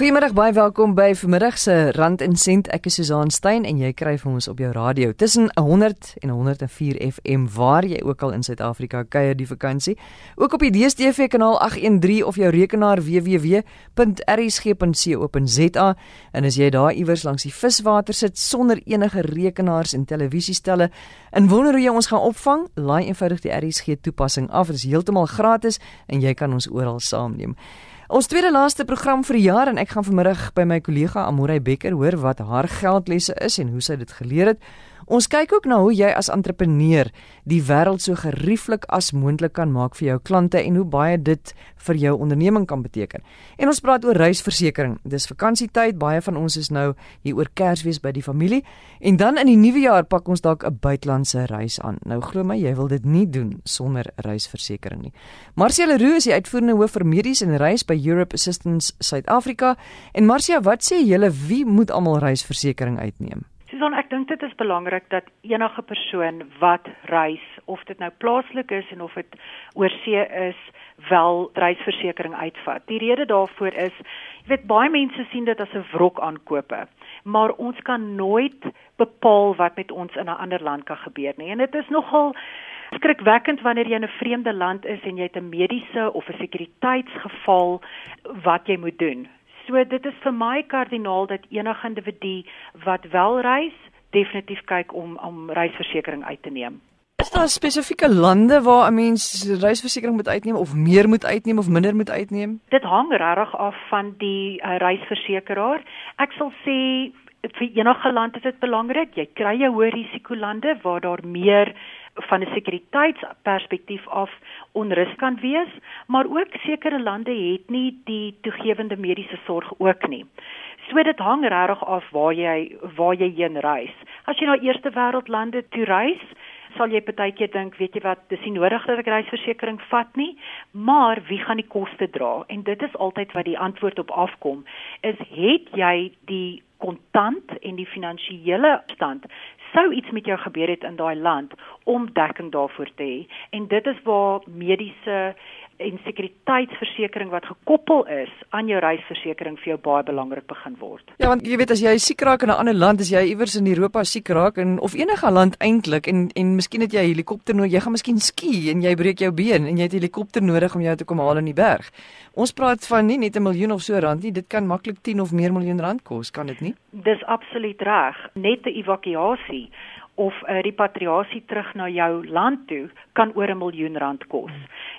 Goeiemiddag, baie welkom by vanmiddag se Rand en Sent. Ek is Susan Stein en jy kry vir ons op jou radio tussen 100 en 104 FM waar jy ook al in Suid-Afrika kuier die vakansie. Ook op die DStv kanaal 813 of jou rekenaar www.rsg.co.za en as jy daar iewers langs die viswater sit sonder enige rekenaars en televisiestelle en wonder hoe jy ons gaan opvang, laai eenvoudig die RSG toepassing af. Dit is heeltemal gratis en jy kan ons oral saamneem. Ons tweede laaste program vir die jaar en ek gaan vanmiddag by my kollega Amorey Becker hoor wat haar geldlesse is en hoe sy dit geleer het. Ons kyk ook na hoe jy as entrepreneur die wêreld so gerieflik as moontlik kan maak vir jou klante en hoe baie dit vir jou onderneming kan beteken. En ons praat oor reisversekering. Dis vakansietyd, baie van ons is nou hier oor Kersfees by die familie en dan in die nuwe jaar pak ons dalk 'n buitelandse reis aan. Nou glo my, jy wil dit nie doen sonder reisversekering nie. Marcia Leroux is die uitvoerende hoof vir medies en reis by Europe Assistance Suid-Afrika. En Marcia, wat sê julle wie moet almal reisversekering uitneem? Susan, ek dink dit is belangrik dat enige persoon wat reis, of dit nou plaaslik is en of dit oorsee is, wel reisversekering uitvat. Die rede daarvoor is, jy weet baie mense sien dit as 'n wrok aankope, maar ons kan nooit bepaal wat met ons in 'n ander land kan gebeur nie. En dit is nogal skrikwekkend wanneer jy in 'n vreemde land is en jy het 'n mediese of 'n sekuriteitsgeval wat jy moet doen. So dit is vir my kardinaal dat enige individu wat wel reis, definitief kyk om om reisversekering uit te neem. Is daar spesifieke lande waar 'n mens reisversekering moet uitneem of meer moet uitneem of minder moet uitneem? Dit hang regtig af van die uh, reisversekeraar. Ek sal sê vir enige land is dit belangrik. Jy kry jou hoë risiko lande waar daar meer van 'n sekuriteitsperspektief af onrus kan wees, maar ook sekere lande het nie die toegewende mediese sorg ook nie. So dit hang regtig af waar jy waar jy heen reis. As jy na eerste wêreld lande toe reis, sal jy partykeer dink, weet jy wat, dis nie nodig dat ek reisversekering vat nie, maar wie gaan die koste dra? En dit is altyd wat die antwoord op afkom, is het jy die kontant en die finansiële stand sou iets met jou gebeur het in daai land om dekking daarvoor te hê. En dit is waar mediese en sekuriteitsversekering wat gekoppel is aan jou reisversekering vir jou baie belangrik begin word. Ja, want jy weet as jy siek raak in 'n ander land, as jy iewers in Europa siek raak en of enige land eintlik en en miskien het jy 'n helikopter nodig, jy gaan miskien ski en jy breek jou been en jy het 'n helikopter nodig om jou te kom haal in die berg. Ons praat van nie net 'n miljoen of so rand nie, dit kan maklik 10 of meer miljoen rand kos, kan dit nie? Dis absoluut reg. Net 'n evakuasie of 'n repatriasie terug na jou land toe kan oor 'n miljoen rand kos.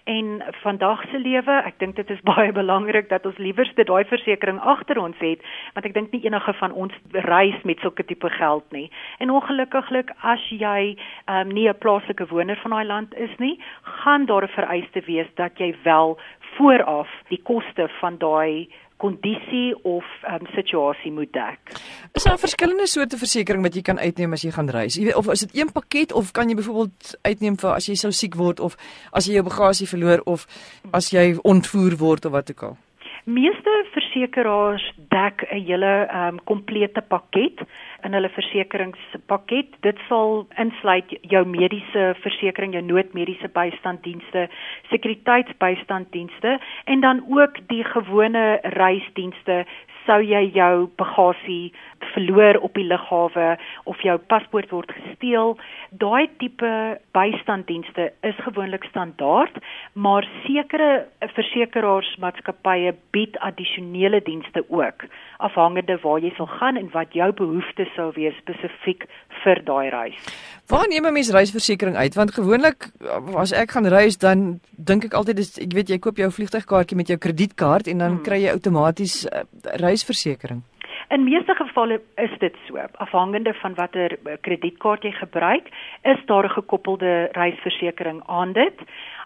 En vandag se lewe, ek dink dit is baie belangrik dat ons liewerste daai versekerings agter ons het, want ek dink nie enige van ons reis met sulke tipe geld nie. En ongelukkiglik as jy um, nie 'n plaaslike woner van daai land is nie, gaan daar 'n vereiste wees dat jy wel vooraf die koste van daai kondisie of um, situasie moet dek. Is daar verskillende soorte versekerings wat jy kan uitneem as jy gaan reis? Jy weet of is dit een pakket of kan jy byvoorbeeld uitneem vir as jy sou siek word of as jy jou bagasie verloor of as jy ontvoer word of wat ook al? Meeste versekeraars dek 'n hele um, komplete pakket in hulle versekeringspakket. Dit sal insluit jou mediese versekering, jou noodmediese bystanddienste, sekuriteitsbystanddienste en dan ook die gewone reisdienste sou jy jou bagasie verloor op die lughawe of jou paspoort word gesteel, daai tipe bystanddienste is gewoonlik standaard, maar sekere versekeraarsmaatskappye bied addisionele dienste ook, afhangende waar jy sal gaan en wat jou behoeftes sou wees spesifiek vir daai reis. Waar neem 'n mens reisversekering uit? Want gewoonlik as ek gaan reis, dan dink ek altyd dis ek weet jy koop jou vliegtuigkaartjie met jou kredietkaart en dan hmm. kry jy outomaties uh, reisversekering. In meeste gevalle is dit so. Afhangende van watter eh, kredietkaart jy gebruik, is daar 'n gekoppelde reisversekering aan dit.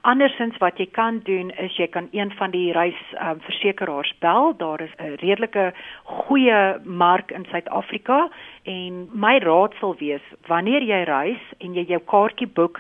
Andersins wat jy kan doen is jy kan een van die reisversekeraars um, bel. Daar is 'n redelike goeie mark in Suid-Afrika en my raad sal wees wanneer jy reis en jy jou kaartjie boek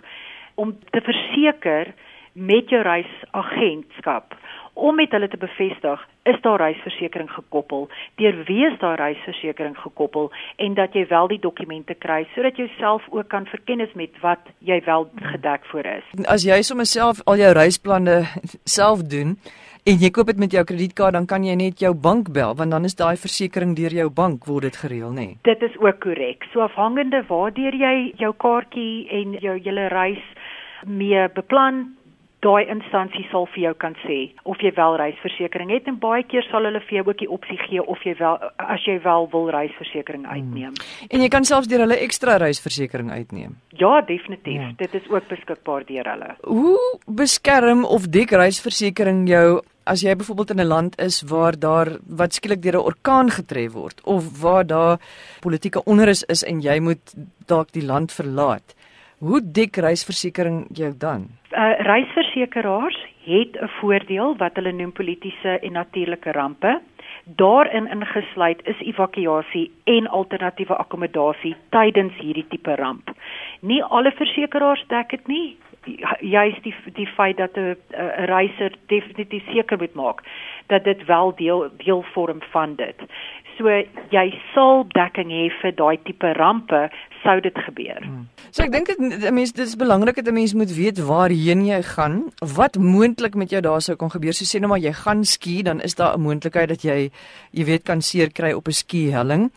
om te verseker met jou reisagentskap om met hulle te bevestig is daar reisversekering gekoppel, deur wie is daar reisversekering gekoppel en dat jy wel die dokumente kry sodat jy self ook kan verkennis met wat jy wel gedek voor is. As jy sommer self al jou reisplanne self doen, En jy koop dit met jou kredietkaart dan kan jy net jou bank bel want dan is daai versekerings deur jou bank word dit gereël nê. Nee. Dit is ook korrek. So afhangende waardeur jy jou kaartjie en jou hele reis mee beplan daai instansie sal vir jou kan sê of jy wel reisversekering het en baie keer sal hulle vir jou ook die opsie gee of jy wel as jy wel wil reisversekering hmm. uitneem. Hmm. En jy kan selfs deur hulle ekstra reisversekering uitneem. Ja, definitief. Ja. Dit is ook beskikbaar deur hulle. Hoe beskerm of dek reisversekering jou as jy byvoorbeeld in 'n land is waar daar wat skielik deur 'n orkaan getref word of waar daar politieke onrus is en jy moet dalk die land verlaat? Hoe dik reisversekering jou dan? Uh reisversekeraars het 'n voordeel wat hulle noem politieke en natuurlike rampe. Daarin ingesluit is evakuasie en alternatiewe akkommodasie tydens hierdie tipe ramp. Nie alle versekeraars dek dit nie. Juist die die feit dat 'n reiser definitief seker moet maak dat dit wel deel deel vorm van dit. So jy sal dekking hê vir daai tipe rampe sou dit gebeur. Hmm. So ek dink dit mense dit is belangrik dat 'n mens moet weet waarheen jy gaan, wat moontlik met jou daar sou kon gebeur. So sê nou maar jy gaan ski, dan is daar 'n moontlikheid dat jy jy weet kan seer kry op 'n ski helling.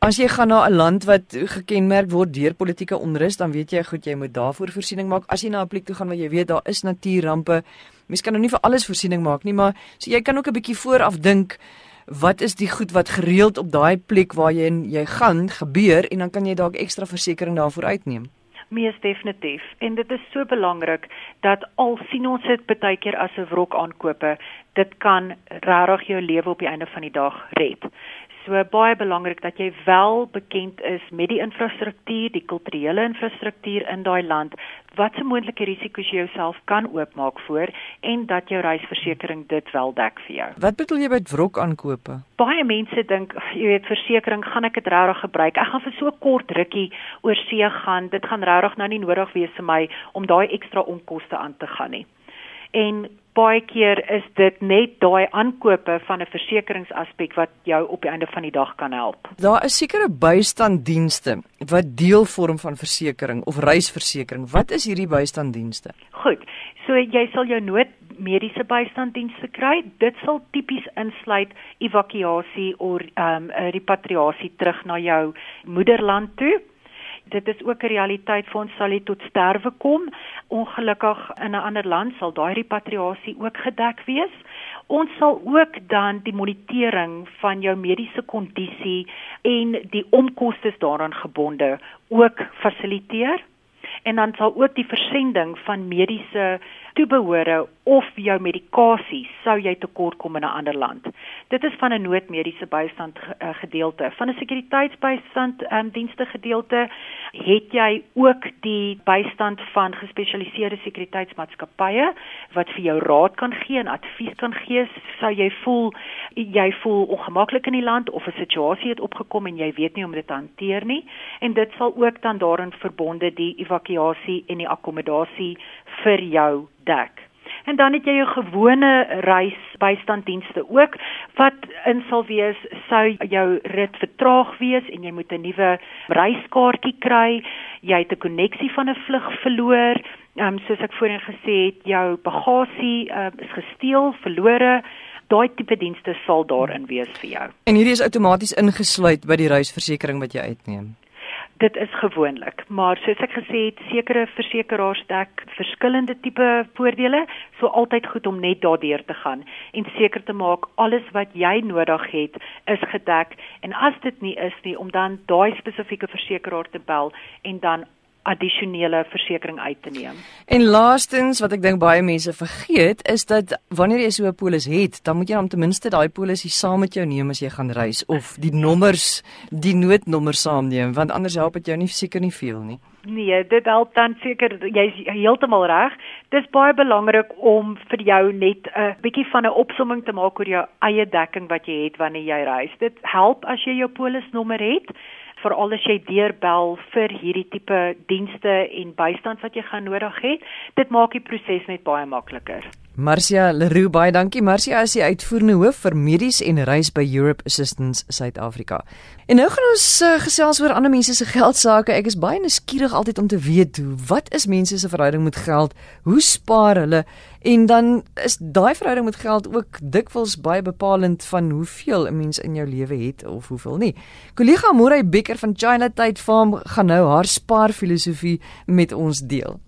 As jy gaan na 'n land wat gekenmerk word deur politieke onrus, dan weet jy goed jy moet daarvoor voorsiening maak. As jy na 'n plek toe gaan waar jy weet daar is natuurrampe, mens kan nou nie vir alles voorsiening maak nie, maar so jy kan ook 'n bietjie vooraf dink wat is die goed wat gereeld op daai plek waar jy jy gaan gebeur en dan kan jy dalk ekstra versekerings daarvoor uitneem. Mees definitief. En dit is so belangrik dat al sien ons dit baie keer as 'n wrok aankope, dit kan regtig jou lewe op die einde van die dag red. So baie belangrik dat jy wel bekend is met die infrastruktuur, die kulturele infrastruktuur in daai land, wat se moontlike risiko's jy jouself kan oopmaak voor en dat jou reisversekering dit wel dek vir jou. Wat bedoel jy met wrok aankope? Baie mense dink, jy weet, versekerings gaan ek dit regtig gebruik. Ek gaan vir so 'n kort rukkie oor see gaan. Dit gaan regtig nou nie nodig wees vir my om daai ekstra onkoste aan te gaan nie en baie keer is dit net daai aankope van 'n versekeringsaspek wat jou op die einde van die dag kan help. Daar is sekere bystanddienste wat deel vorm van versekerings of reisversekering. Wat is hierdie bystanddienste? Goed. So jy sal jou nood mediese bystanddienste kry. Dit sal tipies insluit evakuasie of ehm um, repatriasie terug na jou moederland toe dit is ook 'n realiteit vir ons sal dit tot sterwe kom. Ongelukkig in 'n ander land sal daai repatriasie ook gedek wees. Ons sal ook dan die monitering van jou mediese kondisie en die omkostes daaraan gebonde ook fasiliteer. En dan sal ook die versending van mediese toebehore of jou medikasie sou jy tekort kom in 'n ander land. Dit is van 'n noodmediese bystand uh, gedeelte. Van 'n sekuriteitsbystand um, dienste gedeelte het jy ook die bystand van gespesialiseerde sekuriteitsmaatskappye wat vir jou raad kan gee en advies kan gee sou jy voel jy voel ongemaklik in die land of 'n situasie het opgekom en jy weet nie hoe om dit te hanteer nie en dit sal ook dan daarin verbonde die evakuasie en die akkommodasie vir jou dek. En dan het jy jou gewone reisbystanddienste ook wat in sal wees sou jou rit vertraag wees en jy moet 'n nuwe reiskaartjie kry, jy het 'n koneksie van 'n vlug verloor, um, soos ek voorheen gesê het, jou bagasie uh, is gesteel, verlore daai tipe dienste sal daarin wees vir jou. En hierdie is outomaties ingesluit by die reisversekering wat jy uitneem dit is gewoonlik, maar soos ek gesê het, sekere versekeraars dek verskillende tipe voordele, so altyd goed om net daardeur te gaan en seker te maak alles wat jy nodig het is gedek. En as dit nie is nie om dan daai spesifieke versekeraar te bel en dan addisionele versekerings uit te neem. En laastens wat ek dink baie mense vergeet is dat wanneer jy so 'n polis het, dan moet jy dan ten minste daai polisie saam met jou neem as jy gaan reis of die nommers, die noodnommer saamneem want anders help dit jou nie seker nie veel nie. Nee, dit help dan seker jy's heeltemal reg. Dis baie belangrik om vir jou net 'n bietjie van 'n opsomming te maak oor jou eie dekking wat jy het wanneer jy reis. Dit help as jy jou polisnommer het veral as jy deurbel vir hierdie tipe dienste en bystand wat jy gaan nodig hê. Dit maak die proses net baie makliker. Marcia Leroux, baie dankie. Marcia is die uitvoerende hoof vir medies en reis by Europe Assistance Suid-Afrika. En nou gaan ons uh, gesels oor ander mense se geld sake. Ek is baie nuuskierig altyd om te weet hoe wat is mense se verhouding met geld? Hoe spaar hulle? En dan is daai verhouding met geld ook dikwels baie bepalend van hoeveel 'n mens in jou lewe het of hoeveel nie. Kollega Moray Becker van China Tide Farm gaan nou haar spaarfilosofie met ons deel.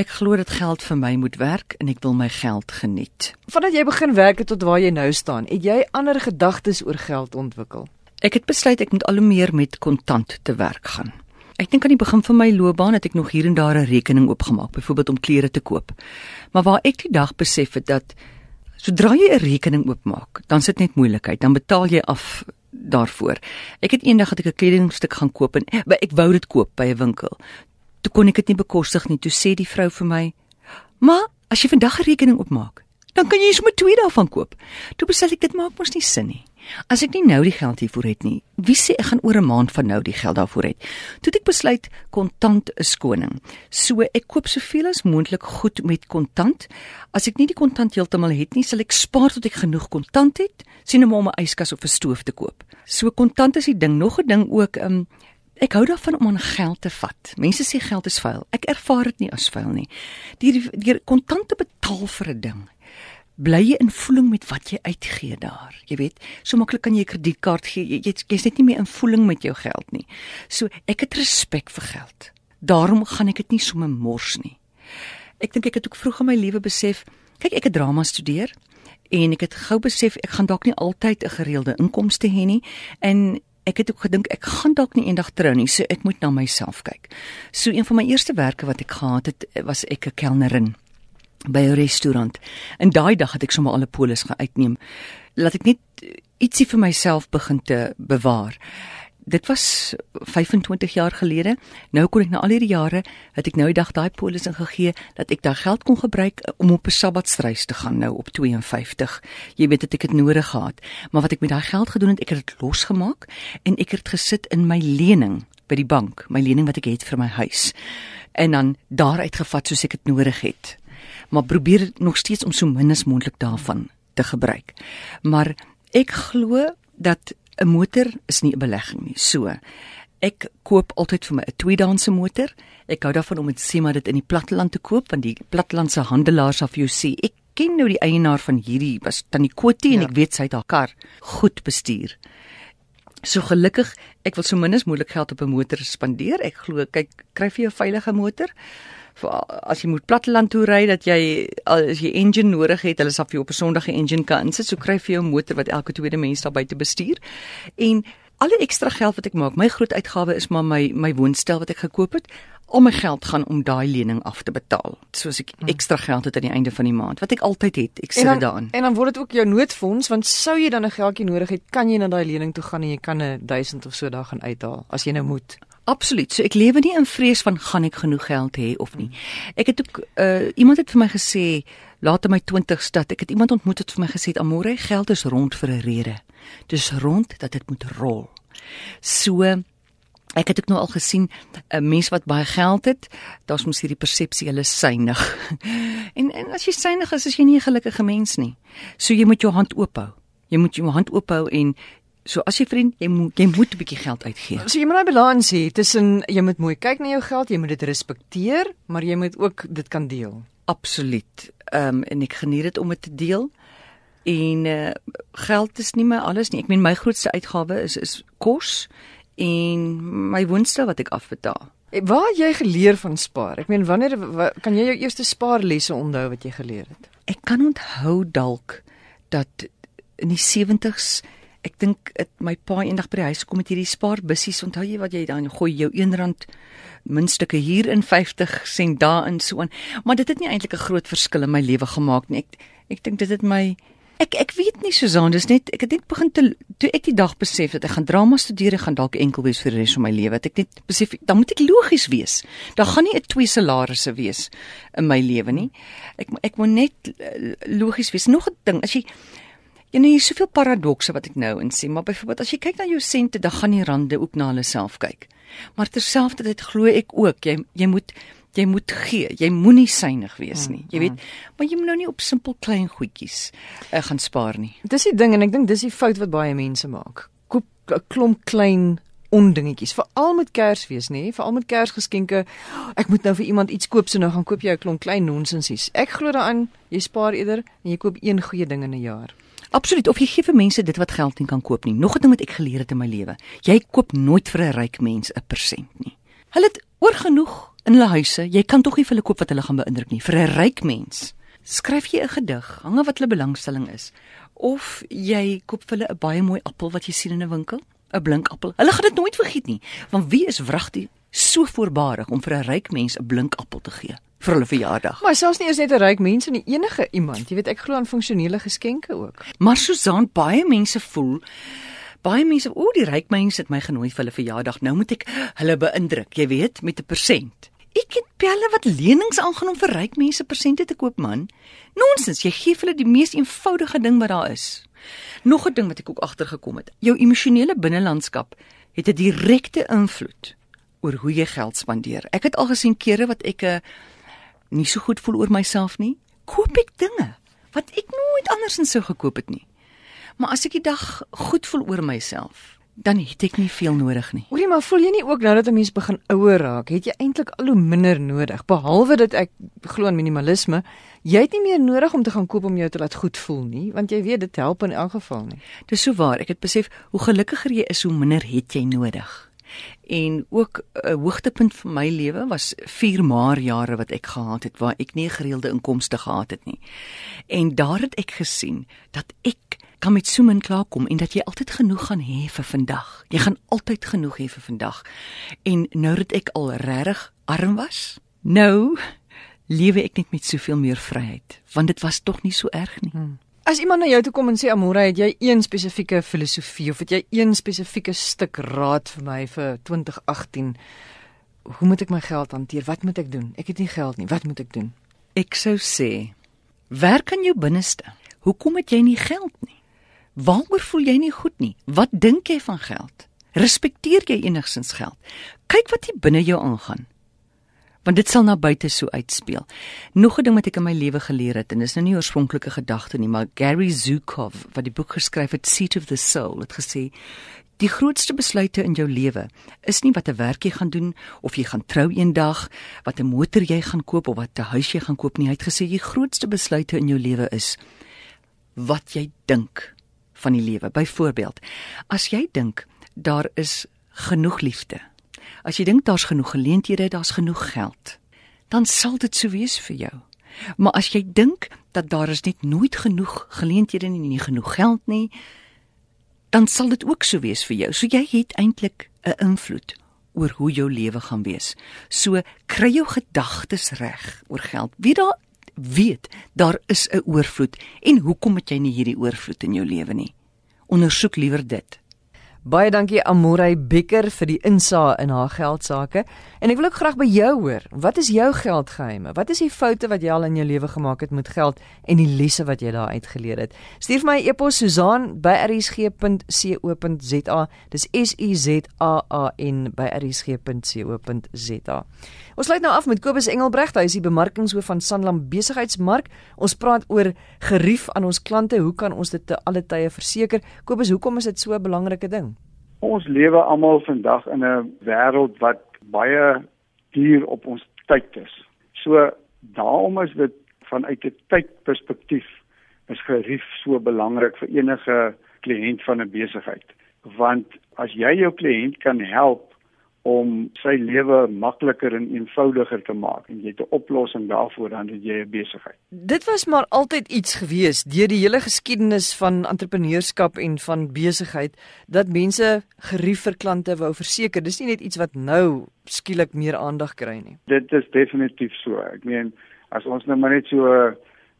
Ek glo dit geld vir my moet werk en ek wil my geld geniet. Vandat jy begin werk tot waar jy nou staan, het jy ander gedagtes oor geld ontwikkel? Ek het besluit ek moet al hoe meer met kontant te werk gaan. Ek dink aan die begin van my loopbaan het ek nog hier en daar 'n rekening oopgemaak, byvoorbeeld om klere te koop. Maar waar ek die dag besef het dat sodra jy 'n rekening oopmaak, dan sit net moeilikheid, dan betaal jy af daarvoor. Ek het eendag het ek 'n kledingstuk gaan koop en ek wou dit koop by 'n winkel toe kon ek dit nie bekostig nie. Toe sê die vrou vir my: "Maar as jy vandag 'n rekening opmaak, dan kan jy sommer twee daarvan koop." Toe besluit ek dit maak mos nie sin nie. As ek nie nou die geld hiervoor het nie, wie sê ek gaan oor 'n maand van nou die geld daarvoor hê? Toe ek besluit kontant is koning. So ek koop soveel as moontlik goed met kontant. As ek nie die kontant heeltemal het nie, sal ek spaar tot ek genoeg kontant het, sien om 'n yskas of 'n stoof te koop. So kontant is die ding. Nog 'n ding ook, um, Ek hou daarvan om aan geld te vat. Mense sê geld is vuil. Ek ervaar dit nie as vuil nie. Die die kontante betaal vir 'n ding. Bly jy in voeling met wat jy uitgee daar. Jy weet, so maklik kan jy 'n kredietkaart gee. Jy jy's jy net nie meer in voeling met jou geld nie. So ek het respek vir geld. Daarom gaan ek dit nie sommer mors nie. Ek dink ek het ook vroeg in my lewe besef, kyk ek het drama studeer en ek het gou besef ek gaan dalk nie altyd 'n gereelde inkomste hê nie en ek het ook gedink ek gaan dalk nie eendag trou nie, so ek moet na myself kyk. So een van my eerste werke wat ek gehad het, was ek 'n kelnerin by 'n restaurant. En daai dag het ek sommer al 'n polis gaan uitneem. Laat ek net ietsie vir myself begin te bewaar dit was 25 jaar gelede. Nou kon ek na al hierdie jare het ek nou die dag daai polis ingegee dat ek daai geld kon gebruik eh, om op 'n sabbatreis te gaan nou op 52. Jy weet dit ek het nodig gehad. Maar wat ek met daai geld gedoen het, ek het dit losgemaak en ek het gesit in my lening by die bank, my lening wat ek het vir my huis. En dan daaruit gevat soos ek dit nodig het. Maar probeer nog steeds om so min as moontlik daarvan te gebruik. Maar ek glo dat 'n motor is nie 'n belegging nie. So, ek koop altyd vir my 'n tweedaanse motor. Ek hou daarvan om dit sê maar dit in die platteland te koop want die plattelandse handelaars af jou sê ek ken nou die eienaar van hierdie was tannie Kotie en ja. ek weet sy het haar kar goed bestuur. So gelukkig, ek wil so min as moontlik geld op 'n motor spandeer. Ek glo kyk kry vir jou veilige motor as jy moet platteland toe ry dat jy as jy engine nodig het, hulle sal vir jou op 'n Sondag 'n engine kan insit, so kry vir jou 'n motor wat elke tweede mens daar buite bestuur. En alle ekstra geld wat ek maak, my groot uitgawe is maar my my woonstel wat ek gekoop het. Al my geld gaan om daai lening af te betaal. Soos ek hmm. ekstra geld het aan die einde van die maand wat ek altyd het. Ek sit dit daarin. En dan word dit ook jou noodfonds want sou jy dan 'n geldjie nodig het, kan jy na daai lening toe gaan en jy kan 'n 1000 of so daar gaan uithaal as jy nou moet. Absoluut. So ek lewe nie in vrees van gaan ek genoeg geld hê of nie. Ek het ook uh iemand het vir my gesê laat in my 20s dat ek het iemand ontmoet het vir my gesê amore geld is rond vir 'n rede. Dis rond dat dit moet rol. So ek het ook nou al gesien 'n mens wat baie geld het, daar's mos hierdie persepsie hulle synig. en en as jy synig is, is jy nie 'n gelukkige mens nie. So jy moet jou hand oop hou. Jy moet jou hand oop hou en So as jy vriend, jy moet jy moet 'n bietjie geld uitgee. So jy moet 'n balans hê tussen jy moet mooi kyk na jou geld, jy moet dit respekteer, maar jy moet ook dit kan deel. Absoluut. Ehm um, en ek geniet dit om dit te deel. En uh geld is nie my alles nie. Ek meen my grootste uitgawe is is kos en my woonstel wat ek afbetaal. Eh, waar jy geleer van spaar? Ek meen wanneer wa, kan jy jou eerste spaarlesse onthou wat jy geleer het? Ek kan onthou dalk dat in die 70s ek dink dit my pa eendag by die huis kom met hierdie spaarbussies onthou jy wat jy dan gooi jou 1 rand muntstukke hier in 50 sent daar in so aan. Maar dit het nie eintlik 'n groot verskil in my lewe gemaak nie. Ek ek dink dit het my ek ek weet nie Susan dis net ek het net begin te toe ek die dag besef dat ek gaan drama studeer ek gaan dalk enkel wees vir die res van my lewe ek net besef dan moet ek logies wees. Daar gaan nie 'n twee salarisse wees in my lewe nie. Ek ek moet net eh, logies wees. Nog 'n ding as jy Ja nee, hier's soveel paradokse wat ek nou insien, maar byvoorbeeld as jy kyk na jou sente, dan gaan die rande ook na hulle self kyk. Maar terselfdertyd glo ek ook jy jy moet Jy moet gee. Jy moenie synig wees nie. Jy weet, maar jy moet nou nie op simpel klein goedjies uh, gaan spaar nie. Dis die ding en ek dink dis die fout wat baie mense maak. Koop 'n klomp klein ondingetjies, veral met Kersfees, nê? Veral met Kersgeskenke. Ek moet nou vir iemand iets koop, so nou gaan koop jy 'n klomp klein nonsensies. Ek glo daaraan, jy spaar eerder en jy koop een goeie ding in 'n jaar. Absoluut. Of jy gee vir mense dit wat geld nie kan koop nie. Nog 'n ding wat ek geleer het in my lewe. Jy koop nooit vir 'n ryk mens 'n persent nie. Hulle het oorgenoeg in hulle huise. Jy kan tog nie vir hulle koop wat hulle gaan beïndruk nie. Vir 'n ryk mens skryf jy 'n gedig, hang wat hulle belangstelling is. Of jy koop vir hulle 'n baie mooi appel wat jy sien in 'n winkel, 'n blink appel. Hulle gaan dit nooit vergeet nie, want wie is wragtig so voorbarig om vir 'n ryk mens 'n blink appel te gee vir hulle verjaardag? Maar selfs nie eens net 'n ryk mens nie, enige iemand. Jy weet, ek glo aan funksionele geskenke ook. Maar Susan, baie mense voel Baie mense, o, die ryk mense het my genooi vir hulle verjaardag. Nou moet ek hulle beïndruk, jy weet, met 'n persent. Ek het pelle wat lenings aangaan om vir ryk mense persente te koop, man. Nonsens, jy gee hulle die mees eenvoudige ding wat daar is. Nog 'n ding wat ek ook agtergekom het. Jou emosionele binnelandskap het 'n direkte invloed oor hoe jy geld spandeer. Ek het al gesien kere wat ek 'n uh, nie so goed voel oor myself nie, koop ek dinge wat ek nooit andersins sou gekoop het nie. Maar as ek die dag goed voel oor myself, dan het ek nie veel nodig nie. Hoorie, maar voel jy nie ook nou dat 'n mens begin ouer raak, het jy eintlik al hoe minder nodig behalwe dat ek glo aan minimalisme. Jy het nie meer nodig om te gaan koop om jou te laat goed voel nie, want jy weet dit help in elk geval nie. Dis so waar. Ek het besef hoe gelukkiger jy is, hoe minder het jy nodig. En ook 'n hoogtepunt van my lewe was 4 maar jare wat ek gehad het waar ek nie gereelde inkomste gehad het nie. En daar het ek gesien dat ek kan met so min klaarkom en dat jy altyd genoeg gaan hê vir vandag. Jy gaan altyd genoeg hê vir vandag. En nou dat ek al regtig arm was, nou lewe ek net met soveel meer vryheid, want dit was tog nie so erg nie. Hmm. As iemand na jou toe kom en sê Amora, het jy een spesifieke filosofie of het jy een spesifieke stuk raad vir my vir 2018? Hoe moet ek my geld hanteer? Wat moet ek doen? Ek het nie geld nie. Wat moet ek doen? Ek sou sê, werk aan jou binneste. Hoekom het jy nie geld nie? Waaroor voel jy nie goed nie? Wat dink jy van geld? Respekteer jy enigsins geld? Kyk wat hier binne jou aangaan. Want dit sal na buite so uitspeel. Nog 'n ding wat ek in my lewe geleer het en dis nou nie oorspronklike gedagte nie, maar Gary Zukov wat die boek geskryf het Seat of the Soul het gesê Die grootste besluite in jou lewe is nie wat 'n werk jy gaan doen of jy gaan trou eendag, wat 'n motor jy gaan koop of wat 'n huis jy gaan koop nie. Hy het gesê die grootste besluite in jou lewe is wat jy dink van die lewe. Byvoorbeeld, as jy dink daar is genoeg liefde. As jy dink daar's genoeg geleenthede, daar's genoeg geld, dan sal dit so wees vir jou. Maar as jy dink dat daar is net nooit genoeg geleenthede nie, nie genoeg geld nie, dan sal dit ook so wees vir jou. So jy het eintlik 'n invloed oor hoe jou lewe gaan wees. So kry jou gedagtes reg oor geld. Wie daar weet daar is 'n oorvloed en hoekom het jy nie hierdie oorvloed in jou lewe nie? Ondersoek liewer dit. Baie dankie Amorey Becker vir die insaag in haar geldsaake. En ek wil ook graag by jou hoor. Wat is jou geldgeheime? Wat is die foute wat jy al in jou lewe gemaak het met geld en die lesse wat jy daar uitgeleer het? Stuur vir my 'n e-pos Susan@rsg.co.za. Dis S U Z A A N by rsg.co.za. Ons sluit nou af met Kobus Engelbregt, hy is die bemarkingshoof van Sanlam Besigheidsmark. Ons praat oor gerief aan ons klante. Hoe kan ons dit te alle tye verseker? Kobus, hoekom is dit so 'n belangrike ding? Ons lewe almal vandag in 'n wêreld wat baie duur op ons tyd is. So daarom is dit vanuit 'n tydperspektief is gerief so belangrik vir enige kliënt van 'n besigheid. Want as jy jou kliënt kan help om sy lewe makliker en eenvoudiger te maak en jy het 'n oplossing daarvoor dan het jy 'n besigheid. Dit was maar altyd iets gewees deur die hele geskiedenis van entrepreneurskap en van besigheid dat mense gerief vir klante wou verseker. Dis nie net iets wat nou skielik meer aandag kry nie. Dit is definitief so. Ek meen as ons nou maar net so 'n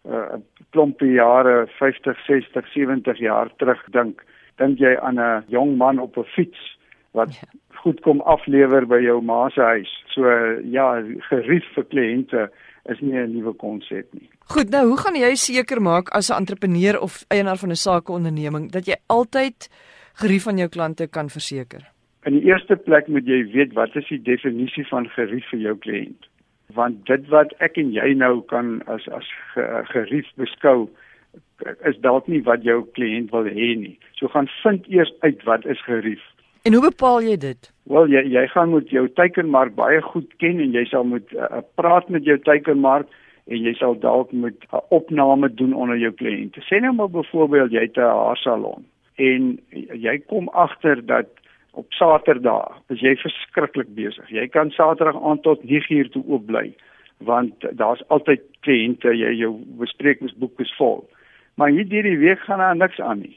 uh, klompie jare 50, 60, 70 jaar terug dink, dink jy aan 'n jong man op 'n fiets wat ja goed kom aflewer by jou ma se huis. So ja, gerief vir kliënte is nie 'n nuwe konsep nie. Goed, nou hoe gaan jy seker maak as 'n entrepreneur of eienaar van 'n sakeonderneming dat jy altyd gerief aan jou klante kan verseker? In die eerste plek moet jy weet wat is die definisie van gerief vir jou kliënt. want dit wat ek en jy nou kan as as gerief beskou is dalk nie wat jou kliënt wil hê nie. So gaan vind eers uit wat is gerief. En hoe bepaal jy dit? Wel jy jy gaan moet jou teikenmark baie goed ken en jy sal moet uh, praat met jou teikenmark en jy sal dalk moet 'n uh, opname doen onder jou kliënte. Sê nou maar byvoorbeeld jy het 'n haarsalon en jy kom agter dat op Saterdag is jy verskriklik besig. Jy kan Saterdag aand tot 9uur toe oop bly want daar's altyd kliënte, jy jou besprekingsboek is vol maar hier deur die week gaan daar niks aan nie.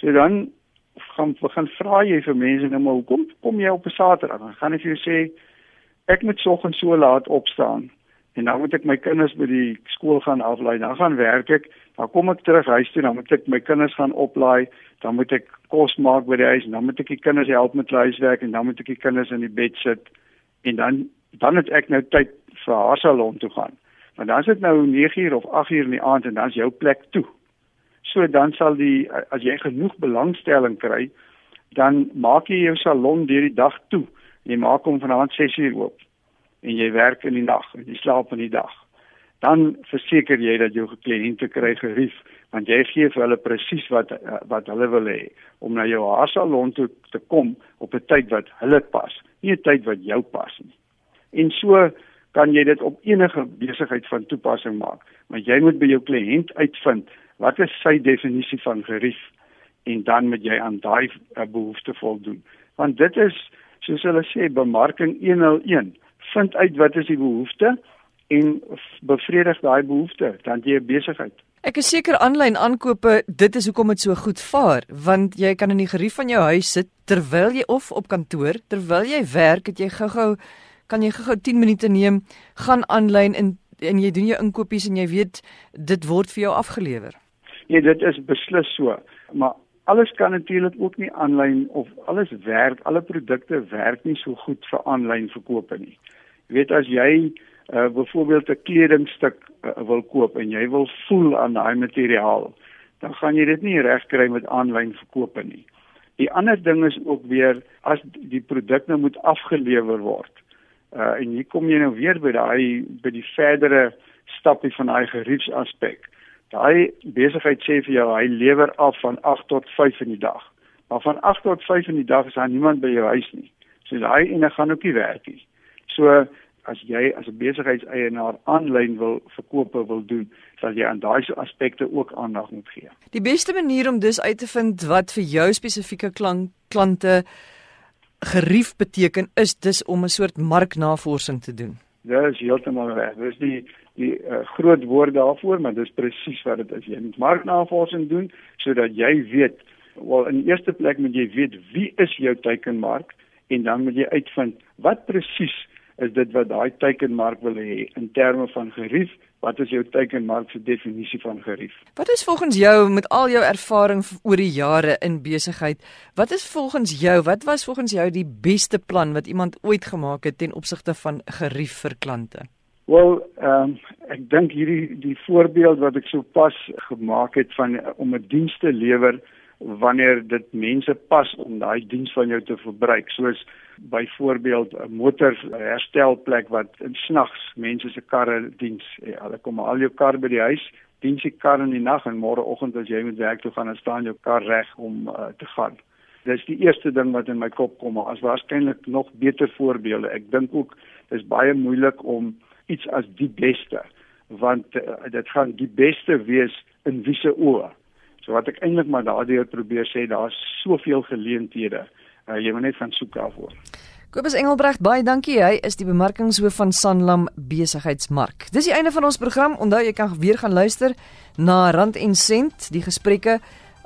So dan gaan begin vra jy vir mense nou maar hoekom kom jy op 'n Saterdag? Dan gaan ek vir jou sê ek moet soggens so laat opstaan en dan moet ek my kinders by die skool gaan aflaai. Dan gaan werk ek, dan kom ek terug huis toe, dan moet ek my kinders gaan oplaai, dan moet ek kos maak by die huis, dan moet ek die kinders help met huiswerk en dan moet ek die kinders in die bed sit en dan dan het ek nou tyd vir haar salon toe gaan. Maar dan is dit nou 9uur of 8uur in die aand en dan is jou plek toe. So dan sal die as jy genoeg belangstelling kry, dan maak jy jou salon deur die dag toe. Jy maak hom vanaand 6uur oop en jy werk in die nag en jy slaap in die dag. Dan verseker jy dat jou kliënte kry gerief want jy gee vir hulle presies wat wat hulle wil hê om na jou haarsalon toe te kom op 'n tyd wat hulle pas, nie 'n tyd wat jou pas nie. En so kan jy dit op enige besigheid van toepassing maak, maar jy moet by jou kliënt uitvind wat is sy definisie van gerief en dan moet jy aan daai uh, behoefte voldoen. Want dit is soos hulle sê bemarking 101, vind uit wat is die behoefte en bevredig daai behoefte, dan jy 'n besigheid. Ek is seker aanlyn aankope, dit is hoekom dit so goed vaar, want jy kan in die gerief van jou huis sit terwyl jy of op kantoor, terwyl jy werk, het jy gou-gou kan jy gou-gou 10 minute neem, gaan aanlyn en en jy doen jou inkopies en jy weet dit word vir jou afgelewer. Nee, dit is beslis so, maar alles kan natuurlik ook nie aanlyn of alles werk, alle produkte werk nie so goed vir aanlyn verkope nie. Jy weet as jy uh, byvoorbeeld 'n kledingstuk uh, wil koop en jy wil voel aan daai materiaal, dan gaan jy dit nie reg kry met aanlyn verkope nie. Die ander ding is ook weer as die produk nou moet afgelewer word Uh en hier kom jy nou weer by daai by die verdere stappie van daai geriefsaspek. Daai besigheid sê vir jou hy lewer af van 8 tot 5 in die dag. Maar van 8 tot 5 in die dag is daar niemand by jou huis nie. So daai ene gaan ook nie werk nie. So as jy as 'n besigheidseienaar aanlyn wil verkope wil doen, sal jy aan daai aspekte ook aandag moet gee. Die beste manier om dus uit te vind wat vir jou spesifieke klante gerief beteken is dis om 'n soort marknavorsing te doen. Dit is heeltemal reg. Dis die die uh, groot woord daarvoor, maar dis presies wat dit is. Jy moet marknavorsing doen sodat jy weet, wel in eerste plek moet jy weet wie is jou teikenmark en dan moet jy uitvind wat presies is dit wat daai teikenmark wil hê in terme van gerief Wat is jou teikenmark se definisie van gerief? Wat is volgens jou met al jou ervaring oor die jare in besigheid, wat is volgens jou, wat was volgens jou die beste plan wat iemand ooit gemaak het ten opsigte van gerief vir klante? Wel, ehm um, ek dink hierdie die voorbeeld wat ek sopas gemaak het van om 'n diens te lewer wanneer dit mense pas om daai diens van jou te verbruik soos byvoorbeeld 'n motor herstelplek wat in snags mense se karre diens. Ja, hulle kom al jou kar by die huis diens die kar in die nag en môreoggend as jy moet werk toe gaan staan jou kar reg om uh, te gaan. Dis die eerste ding wat in my kop kom maar as waarskynlik nog beter voorbeelde. Ek dink ook dis baie moeilik om iets as die beste want uh, dit gaan die beste wees in wiese oë. So wat ek eintlik maar daardeur probeer sê, daar's soveel geleenthede. Uh, jy moet net van soek daarvoor. Kobus Engelbregt, baie dankie. Hy is die bemarkingshoof van Sanlam Besigheidsmark. Dis die einde van ons program. Onthou jy kan weer gaan luister na Rand en Sent, die gesprekke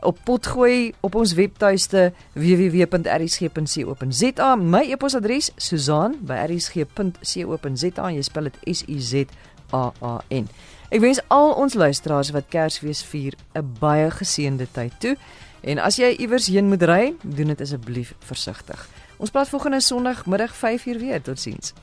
op potgooi op ons webtuiste www.rsg.co.za. My e-posadres susan@rsg.co.za. Jy spel dit S U Z A A N. Ek wens al ons luisteraars wat Kersfees vier 'n baie geseënde tyd toe. En as jy iewers heen moet ry, doen dit asseblief versigtig. Ons praat volgende Sondag middag 5uur weer. Totsiens.